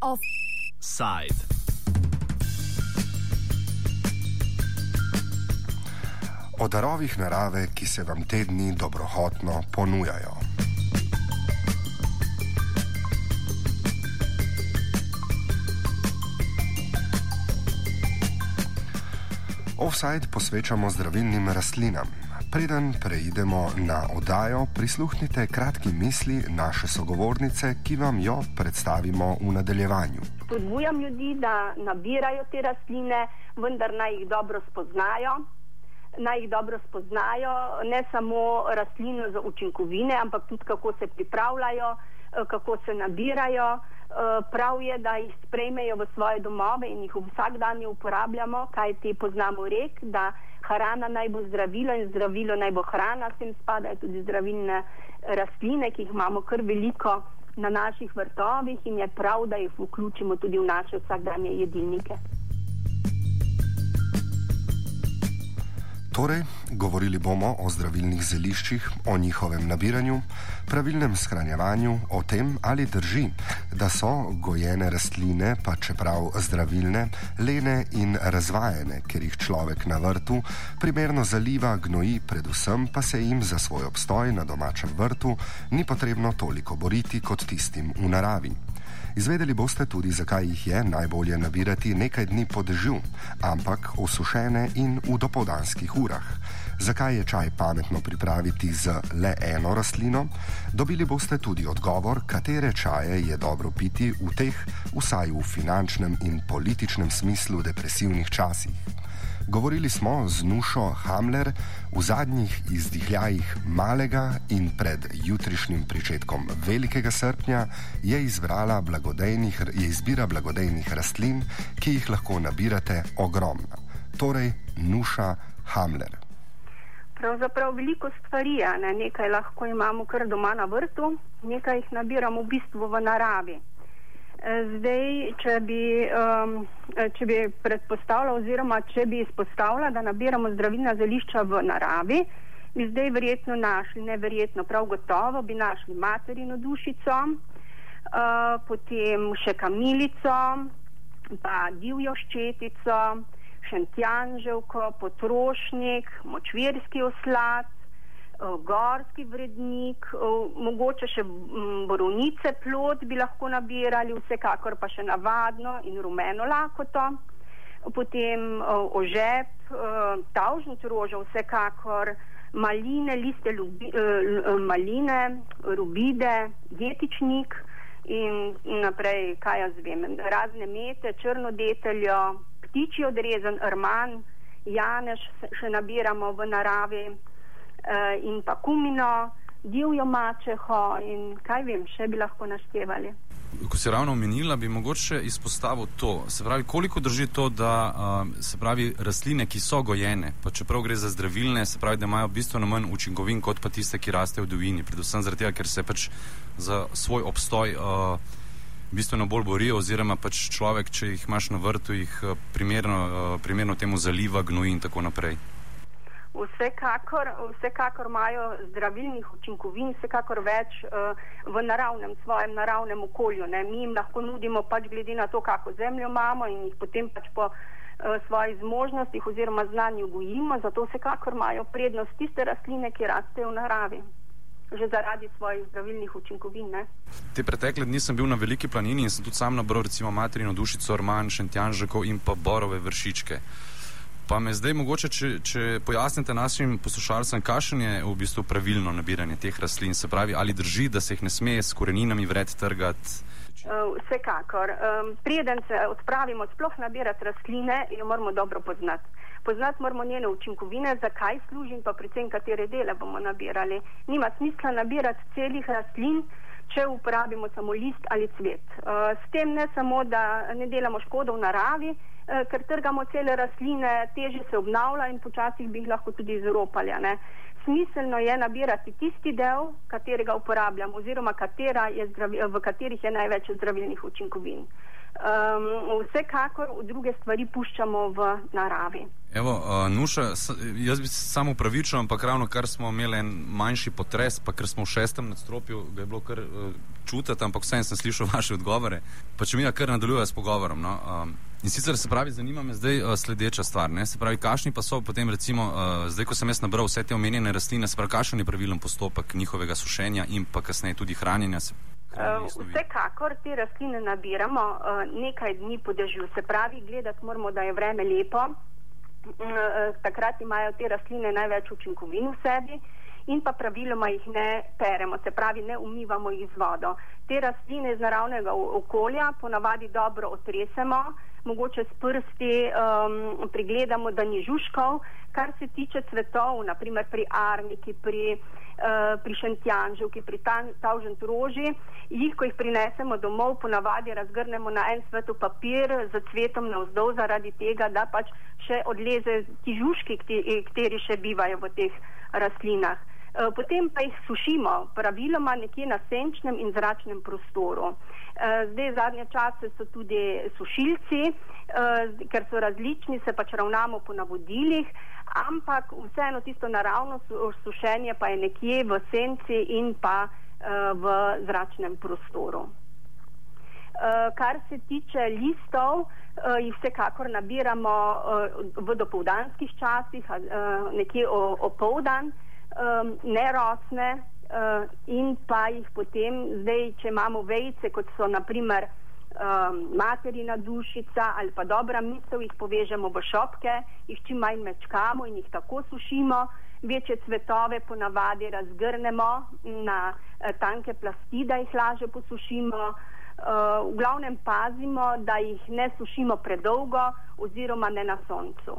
Offside. O darovih narave, ki se vam te dni dobrohotno ponujajo. Offside posvečamo zdravilnim rastlinam. Preden preidemo na oddajo, prisluhnite kratki misli naše sogovornice, ki vam jo predstavimo v nadaljevanju. Spodbujam ljudi, da nabirajo te rastline, vendar naj jih dobro spoznajo. Naj jih dobro spoznajo, ne samo rastlino za učinkovine, ampak tudi kako se pripravljajo, eh, kako se nabirajo. Eh, prav je, da jih sprejmejo v svoje domove in jih vsak dan uporabljamo, kaj ti poznamo rek, da hrana naj bo zdravilo in zdravilo naj bo hrana, sem spadajo tudi zdravilne rastline, ki jih imamo kar veliko na naših vrtovih in je prav, da jih vključimo tudi v naše vsakdanje jedilnike. Torej, govorili bomo o zdravilnih zeliščih, o njihovem nabiranju, pravilnem shranjevanju, o tem, ali drži, da so gojene rastline, pa čeprav zdravilne, lene in razvajene, ker jih človek na vrtu primerno zaliva, gnoji, predvsem pa se jim za svoj obstoj na domačem vrtu ni potrebno toliko boriti kot tistim v naravi. Izvedeli boste tudi, zakaj jih je najbolje nabirati nekaj dni po dežju, ampak osušene in v dopoldanskih urah. Zakaj je čaj pametno pripraviti z le eno rastlino? Dobili boste tudi odgovor, katere čaje je dobro piti v teh, vsaj v finančnem in političnem smislu, depresivnih časih. Govorili smo z Nušo Hamler v zadnjih izdihljajih malega in pred jutrišnjim pričetkom velikega srpnja je, je izbira blagodejnih rastlin, ki jih lahko nabirate ogromna. Torej, Nuša Hamler. Pravzaprav veliko stvari, ne? nekaj lahko imamo kar doma na vrtu, nekaj jih nabiramo v bistvu v naravi. Zdaj, če bi, um, če bi predpostavljal oziroma če bi izpostavljal, da nabiramo zdravilna zelišča v naravi, bi zdaj verjetno našli, neverjetno, prav gotovo bi našli materino dušico, uh, potem še kamilico, pa divjo ščetico, šentjanževko, potrošnik, močvirski oslad, gorski vrednik, eh, mogoče še mm, borovnice plod bi lahko nabirali, vsekakor pa še navadno in rumeno lakoto, potem eh, ožep, tavžnic roža, vsekakor maline, liste lubi, maline, rubide, jetičnik in naprej, kaj jaz vem, razne mete, črno deteljo, ptiči odrezen, rman, janež še nabiramo v naravi in pa kumino, divjo mačeho in kaj vem, še bi lahko naštevali. Ko si ravno omenila, bi mogoče izpostavil to. Se pravi, koliko drži to, da uh, se pravi rastline, ki so gojene, pa čeprav gre za zdravilne, se pravi, da imajo bistveno manj učinkovin kot pa tiste, ki rastejo v divjini. Predvsem tega, ker se pač za svoj obstoj uh, bistveno bolj borijo, oziroma pač človek, če jih imaš na vrtu, jih primerno, uh, primerno temu zaliva, gnoji in tako naprej. Vsekakor, vsekakor imajo zdravilnih učinkovin, vsekakor več uh, v naravnem, svojem naravnem okolju. Ne. Mi jim lahko nudimo pač glede na to, kako zemljo imamo in jih potem pač po uh, svojih zmožnostih oziroma znanju gojimo, zato vsekakor imajo prednost tiste rastline, ki rastejo v naravi. Že zaradi svojih zdravilnih učinkovin. Ne? Te pretekle dni sem bil na veliki planini in sem tudi sam nabral, recimo, materino dušico, orman, šentjanžeko in pa borove vršičke. Pa me zdaj mogoče, če, če pojasnite našim poslušalcem, kakšen je v bistvu pravilno nabiranje teh rastlin, se pravi, ali drži, da se jih ne sme s koreninami vred trgati? Uh, vsekakor. Um, Preden se odpravimo sploh nabirati rastline, jo moramo dobro poznati. Poznati moramo njene učinkovine, zakaj služi in pa predvsem katere dele bomo nabirali. Nima smisla nabirati celih rastlin, če uporabimo samo list ali cvet. Uh, s tem ne samo, da ne delamo škodo v naravi, ker trgamo cele rastline, teže se obnavlja in počasih bi jih lahko tudi izropali. Smiselno je nabirati tisti del, katerega uporabljam oziroma katera zdravi, v katerih je največ zdravilnih učinkovin. Um, vsekakor druge stvari puščamo v naravi. Evo, uh, Nuša, jaz bi se samo upravičil, ampak ravno kar smo imeli en manjši potres, pa ker smo v šestem nadstropju, ga je bilo kar uh, čutiti, ampak vsem sem slišal vaše odgovore. Pa če mi ja kar nadaljuje s pogovorom. No? Um, in sicer se pravi, zanima me zdaj uh, sledeča stvar. Ne? Se pravi, kašni pa so potem recimo, uh, zdaj ko sem jaz nabral vse te omenjene rastline, se pravi, kašen je pravilen postopek njihovega sušenja in pa kasneje tudi hranjenja. Uh, vsekakor te rastline nabiramo uh, nekaj dni po dežju, se pravi, gledati moramo, da je vreme lepo. Uh, takrat imajo te rastline največ učinkovin v sebi in pa praviloma jih ne peremo, se pravi, ne umivamo jih z vodo. Te rastline iz naravnega okolja ponavadi dobro otresemo, mogoče s prsti um, pregledamo, da ni žužkov. Kar se tiče cvetov, naprimer pri arniki, pri uh, pri šentjanževki, pri tavžent roži, jih, ko jih prinesemo domov, ponavadi razgrnemo na en svetu papir z cvetom na vzdolj zaradi tega, da pač še odleze ti žužki, kateri še bivajo v teh rastlinah. Eh, potem pa jih sušimo, praviloma nekje na senčnem in zračnem prostoru. Eh, zdaj, zadnje čase so tudi sušilci, ker so različni, se pač ravnamo po navodilih ampak vseeno tisto naravno sušenje pa je nekje v senci in pa v zračnem prostoru. Kar se tiče listov, jih vsekakor nabiramo v dopoldanskih časih, nekje opoldan, um, nerosne uh, in pa jih potem, zdaj, če imamo vejce, kot so naprimer um, materina dušica ali pa dobra misel, jih povežemo v šopke, jih čim manj mečkamo in jih tako sušimo. Večje cvetove ponavadi razgrnemo na uh, tanke plasti, da jih lažje posušimo. Uh, v glavnem pazimo, da jih ne sušimo predolgo oziroma ne na soncu.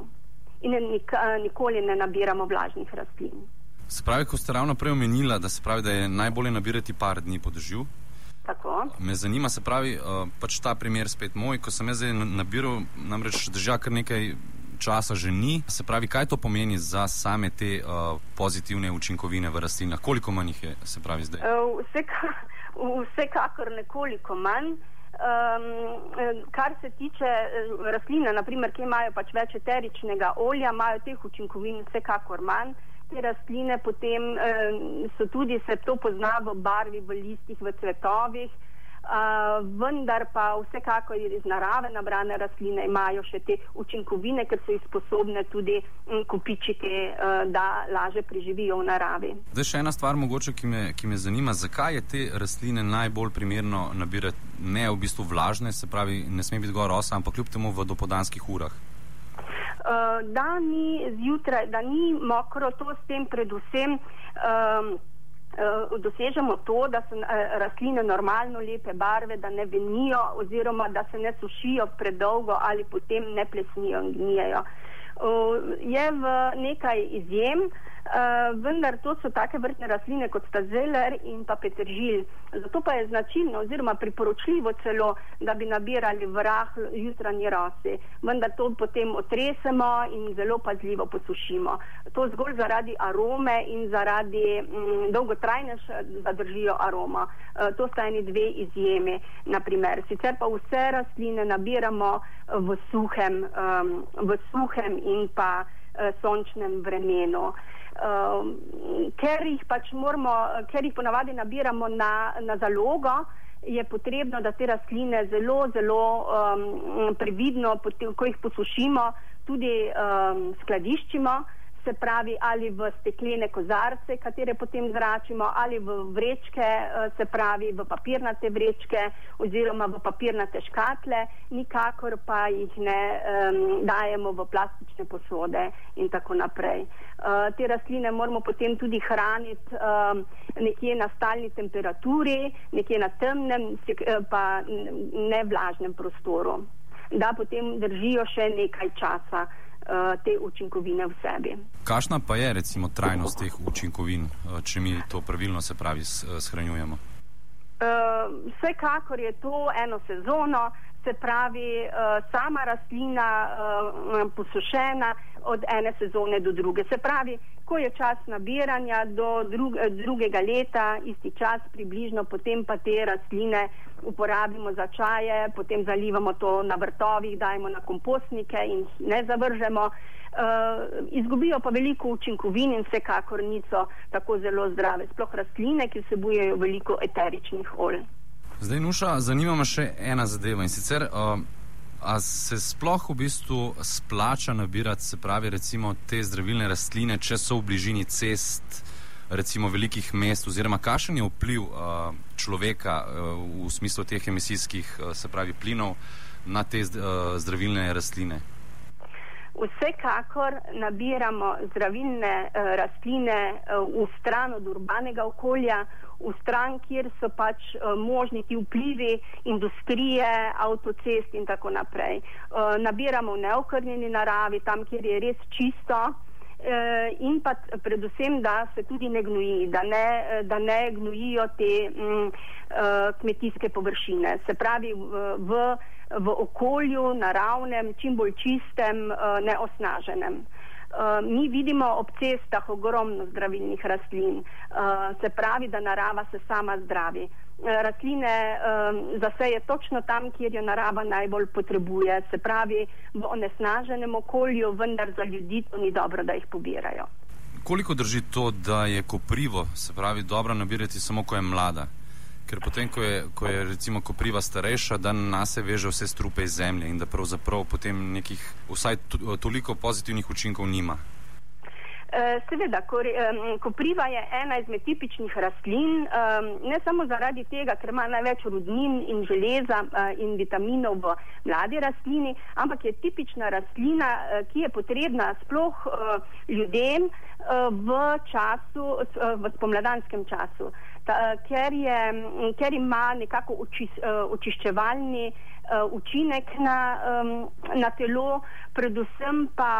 In nik, uh, nikoli ne nabiramo vlažnih rastlin. Se pravi, ko ste ravno prej omenila, da, pravi, da je najbolje nabirati par dni po dežju, Tako. Me zanima, se pravi, uh, pač ta primer spet moj, ko sem jaz nabiral, namreč drža kar nekaj časa že ni. Se pravi, kaj to pomeni za same te uh, pozitivne učinkovine v rastlinah? Koliko manj jih je, se pravi, zdaj? Uh, vseka, vsekakor nekoliko manj. Um, kar se tiče rastlina, naprimer, ki imajo pač več eteričnega olja, imajo teh učinkovin vsekakor manj te rastline potem eh, so tudi, se to pozna v barvi, v listih, v cvetovih, eh, vendar pa vsekako iz narave nabrane rastline imajo še te učinkovine, ker so jih sposobne tudi hm, kupičiti, eh, da laže preživijo v naravi. Zdaj še ena stvar mogoče, ki me, ki me zanima, zakaj je te rastline najbolj primerno nabirati ne v bistvu vlažne, se pravi, ne sme biti gor rosa, ampak kljub temu v dopodanskih urah. Eh, da ni zjutraj, da ni mokro, to s tem predvsem um, uh, dosežemo to, da so uh, rastline normalno lepe barve, da ne venijo oziroma da se ne sušijo predolgo ali potem ne plesnijo in gnijejo. Uh, je v nekaj izjem, uh, vendar to so take vrtne rastline kot sta zeler in pa petržil. Zato pa je značilno oziroma priporočljivo celo, da bi nabirali v rahl jutranji rosi. Vendar to potem otresemo in zelo pazljivo posušimo. To zgolj zaradi arome in zaradi mm, dolgotrajne zadržijo aromo. Uh, to sta eni dve izjemi. Naprimer. Sicer pa vse rastline nabiramo v suhem, um, v suhem in pa uh, sončnem vremenu. Um, ker jih pač moramo, ker jih ponavadi nabiramo na, na zalogo, je potrebno, da te rastline zelo, zelo um, previdno, ko jih posušimo, tudi um, skladiščimo se pravi ali v steklene kozarce, katere potem zračimo, ali v vrečke, eh, se pravi v papirnate vrečke oziroma v papirnate škatle, nikakor pa jih ne um, dajemo v plastične posode in tako naprej. Uh, te rastline moramo potem tudi hraniti um, nekje na stalni temperaturi, nekje na temnem, pa ne vlažnem prostoru, da potem držijo še nekaj časa. Eh, te učinkovine v sebi. Kakšna pa je recimo trajnost teh učinkovin, eh, če mi to pravilno se pravi eh, shranjujemo? Uh, vsekakor je to eno sezono, se pravi uh, sama rastlina uh, posušena od ene sezone do druge. Se pravi, ko je čas nabiranja do drug, drugega leta, isti čas približno, potem pa te rastline uporabimo za čaje, potem zalivamo to na vrtovih, dajemo na kompostnike in jih ne zavržemo. Uh, izgubijo pa veliko učinkovin in vsekakor niso tako zelo zdrave, sploh rastline, ki vsebujejo veliko eteričnih olj. Zdaj, Nuša, zanima me še ena zadeva in sicer, uh, a se sploh v bistvu splača nabirati, se pravi, recimo te zdravilne rastline, če so v bližini cest, recimo velikih mest, oziroma kakšen je vpliv uh, človeka uh, v smislu teh emisijskih, uh, se pravi, plinov na te uh, zdravilne rastline? Vsekakor nabiramo zdravilne uh, rastline uh, v stran od urbanega okolja, v stran, kjer so pač uh, možni ti vplivi industrije, avtocest in tako naprej. Uh, nabiramo v neokrnjeni naravi, tam, kjer je res čisto. Uh, in pa predvsem, da se tudi ne gnoji, da ne, da ne gnojijo te um, uh, kmetijske površine. Se pravi, v, v, okolju, naravnem, čim bolj čistem, neosnaženem. Mi vidimo ob cestah ogromno zdravilnih rastlin, se pravi, da narava se sama zdravi. Uh, rastline uh, zaseje točno tam, kjer jo narava najbolj potrebuje, se pravi v onesnaženem okolju, vendar za ljudi to ni dobro, da jih pobirajo. Koliko drži to, da je koprivo, se pravi, dobro nabirati samo, ko je mlada? ker potem, ko je, ko je recimo kopriva starejša, da nas se veže vse strupe iz zemlje in da pravzaprav potem nekih vsaj toliko pozitivnih učinkov nima. Eh, seveda, kopriva je ena izmed tipičnih rastlin, ne samo zaradi tega, ker ima največ rudnin in železa eh, in vitaminov v mladi rastlini, ampak je tipična rastlina, eh, ki je potrebna sploh ljudem v času, v spomladanskem času ta, ker, je, ker ima nekako oči, uh, očiščevalni uh, učinek na, na telo, predvsem pa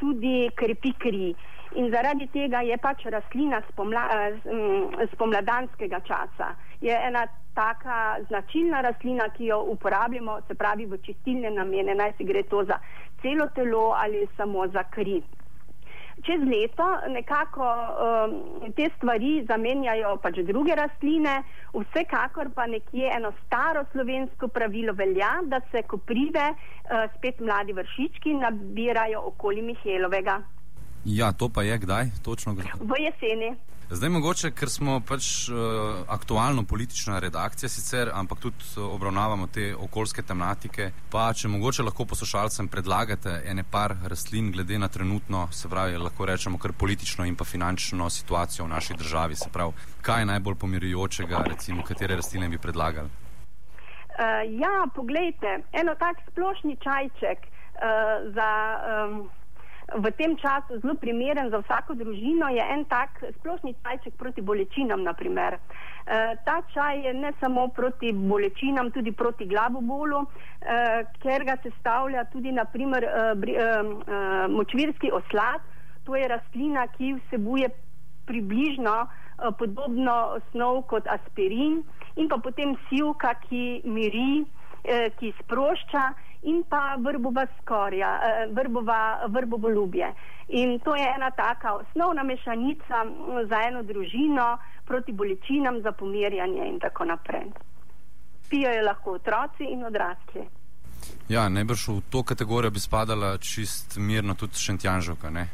tudi krepi kri. In zaradi tega je pač rastlina spomla, uh, spomladanskega časa. Je ena taka značilna rastlina, ki jo uporabljamo, se pravi v čistilne namene, naj si gre to za celo telo ali samo za kri čez leto nekako um, te stvari zamenjajo pač druge rastline, vsekakor pa nekje eno staro slovensko pravilo velja, da se koprive uh, spet mladi vršički nabirajo okoli Mihelovega. Ja, to pa je kdaj? Točno kdaj? V jeseni. Zdaj mogoče, ker smo pač uh, aktualno politična redakcija sicer, ampak tudi uh, obravnavamo te okoljske tematike, pa če mogoče lahko poslušalcem predlagate ene par rastlin glede na trenutno, se pravi, lahko rečemo kar politično in pa finančno situacijo v naši državi, se pravi, kaj je najbolj pomirjujočega, recimo, katere rastline bi predlagali? Uh, ja, poglejte, eno tak splošni čajček uh, za. Um, v tem času zelo primeren za vsako družino, je en tak splošni čajček proti bolečinam. Naprimer. E, ta čaj je ne samo proti bolečinam, tudi proti glavobolu, e, ker ga sestavlja tudi naprimer, e, e, e, močvirski oslad. To je rastlina, ki vsebuje približno e, podobno snov kot aspirin in pa potem sivka, ki miri, e, ki sprošča in pa vrbova skorja, eh, vrbova, vrbovo ljubje. In to je ena taka osnovna mešanica za eno družino proti bolečinam, za pomirjanje in tako naprej. Pijo jo lahko otroci in odrasli. Ja, najbrž v to kategorijo bi spadala čist mirno tudi šentjanžovka, ne?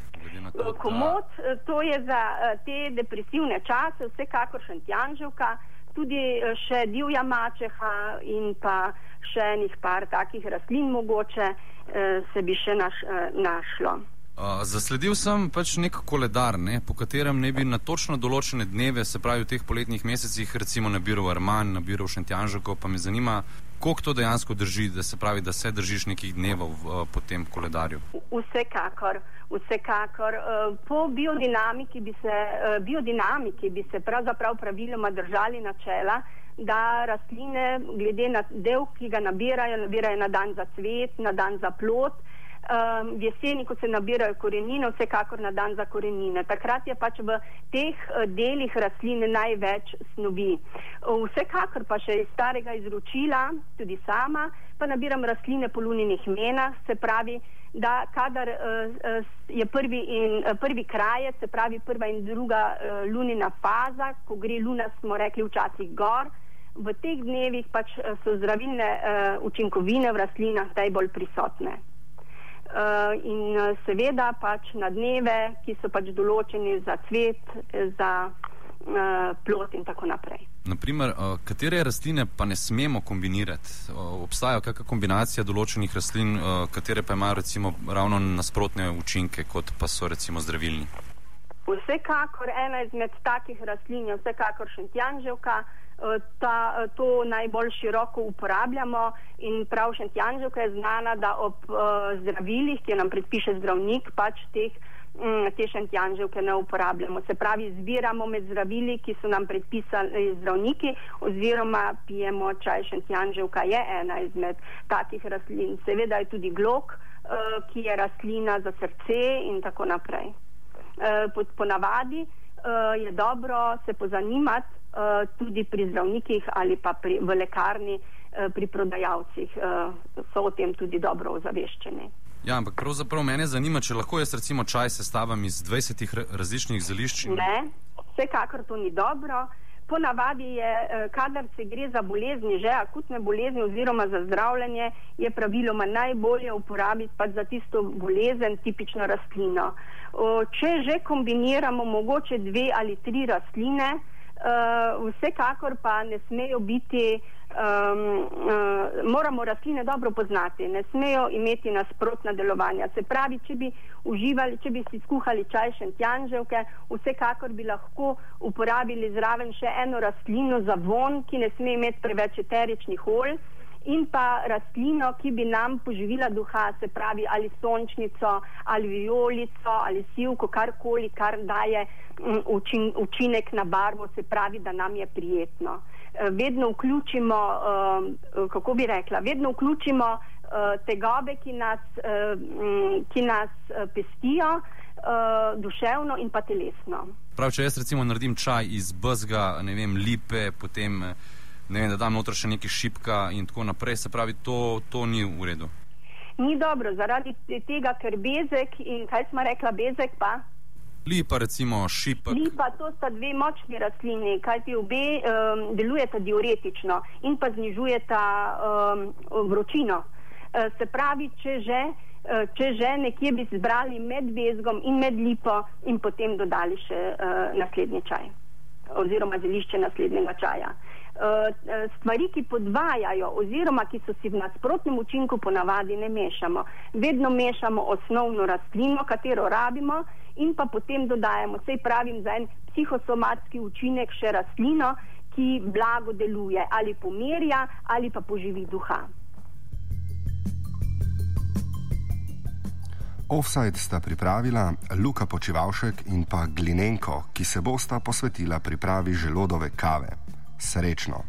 To, Komod, da... to je za eh, te depresivne čase, vsekakor šentjanžovka, tudi eh, še divja mačeha in pa še enih par takih rastlin mogoče eh, se bi še naš, eh, našlo. Uh, zasledil sem pač nek koledar, ne, po katerem ne bi na točno določene dneve, se pravi v teh poletnih mesecih, recimo nabiral Arman, nabiral Šentjanžako, pa me zanima, koliko to dejansko drži, da se pravi, da se držiš nekih dnevov uh, po tem koledarju. Vsekakor, vsekakor. Uh, po biodinamiki bi se, uh, biodinamiki bi se pravzaprav praviloma držali načela, da rastline, glede na del, ki ga nabirajo, nabirajo na dan za cvet, na dan za plot. um, v jeseni, ko se nabirajo korenine, vsekakor na dan za korenine. Takrat je pač v teh uh, delih rastlin največ snovi. Vsekakor pa še iz starega izročila, tudi sama, pa nabiram rastline po luninih menah, se pravi, da kadar uh, je prvi, in, uh, prvi krajec, se pravi prva in druga uh, lunina faza, ko gre luna, smo rekli včasih gor, v teh dnevih pač so zdravilne uh, učinkovine v rastlinah najbolj prisotne. Uh, in seveda pač na dneve, ki so pač določeni za cvet, za uh, plot in tako naprej. Naprimer, katere rastline pa ne smemo kombinirati? Obstaja kakšna kombinacija določenih rastlin, katere pa imajo recimo ravno nasprotne učinke, kot pa so recimo zdravilni? Vsekakor ena izmed takih rastlin je vsekakor šentjanževka. Ta, to najbolj široko uporabljamo in prav šentjanževka je znana, da ob zdravilih, ki nam predpiše zdravnik, pač teh Mm, te šentjanževke ne uporabljamo. Se pravi, zbiramo med zdravili, ki so nam predpisali zdravniki, oziroma pijemo čaj šentjanževka, je ena izmed takih rastlin. Seveda je tudi glok, uh, ki je rastlina za srce in tako naprej. Uh, ponavadi uh, je dobro se pozanimati tudi pri zdravnikih ali pa pri, v lekarni, pri prodajalcih, so o tem tudi dobro ozaveščeni. Ja, ampak pravzaprav mene zanima, če lahko jaz recimo čaj sestavim iz 20 različnih zelišč. Ne, vsekakor to ni dobro. Ponavadi je, eh, kadar se gre za bolezni, že akutne bolezni oziroma za zdravljenje, je praviloma najbolje uporabiti pa za tisto bolezen tipično rastlino. Če že kombiniramo mogoče dve ali tri rastline, uh, vsekakor pa ne smejo biti, um, uh, moramo rastline dobro poznati, ne smejo imeti nasprotna delovanja. Se pravi, če bi uživali, če bi si skuhali čaj šentjanževke, vsekakor bi lahko uporabili zraven še eno rastlino za von, ki ne sme imeti preveč eteričnih olj in pa rastlino, ki bi nam poživila duha, se pravi ali sončnico, ali violico, ali sivko, karkoli, kar daje mm, učin, učinek na barvo, se pravi, da nam je prijetno. Eh, vedno vključimo, eh, kako bi rekla, vedno vključimo eh, tegobe, ki nas, mm, ki nas pestijo. Duševno in pa telesno. Prav, če jaz recimo naredim čaj iz bzga, ne vem, lipe, potem ne vem, da dam noter še nekaj šipka in tako naprej, se pravi, to, to ni v redu. Ni dobro, zaradi tega, ker bezek in kaj smo rekla, bezek pa. Lipa, recimo šipek. Lipa, to sta dve močni rastlini, kaj ti obe um, delujeta diuretično in pa znižujeta um, vročino. Uh, se pravi, če že, uh, če že nekje bi zbrali med bezgom in med lipo in potem dodali še uh, naslednji čaj oziroma zelišče naslednjega čaja. Eh, stvari, ki podvajajo oziroma ki so si v nasprotnem učinku ponavadi ne mešamo. Vedno mešamo osnovno rastlino, katero rabimo in pa potem dodajamo, sej pravim, za en psihosomatski učinek še rastlino, ki blago deluje ali pomirja ali pa poživi duha. Offside sta pripravila Luka Počivalšek in pa Glinenko, ki se bosta posvetila pripravi želodove kave. Srečno!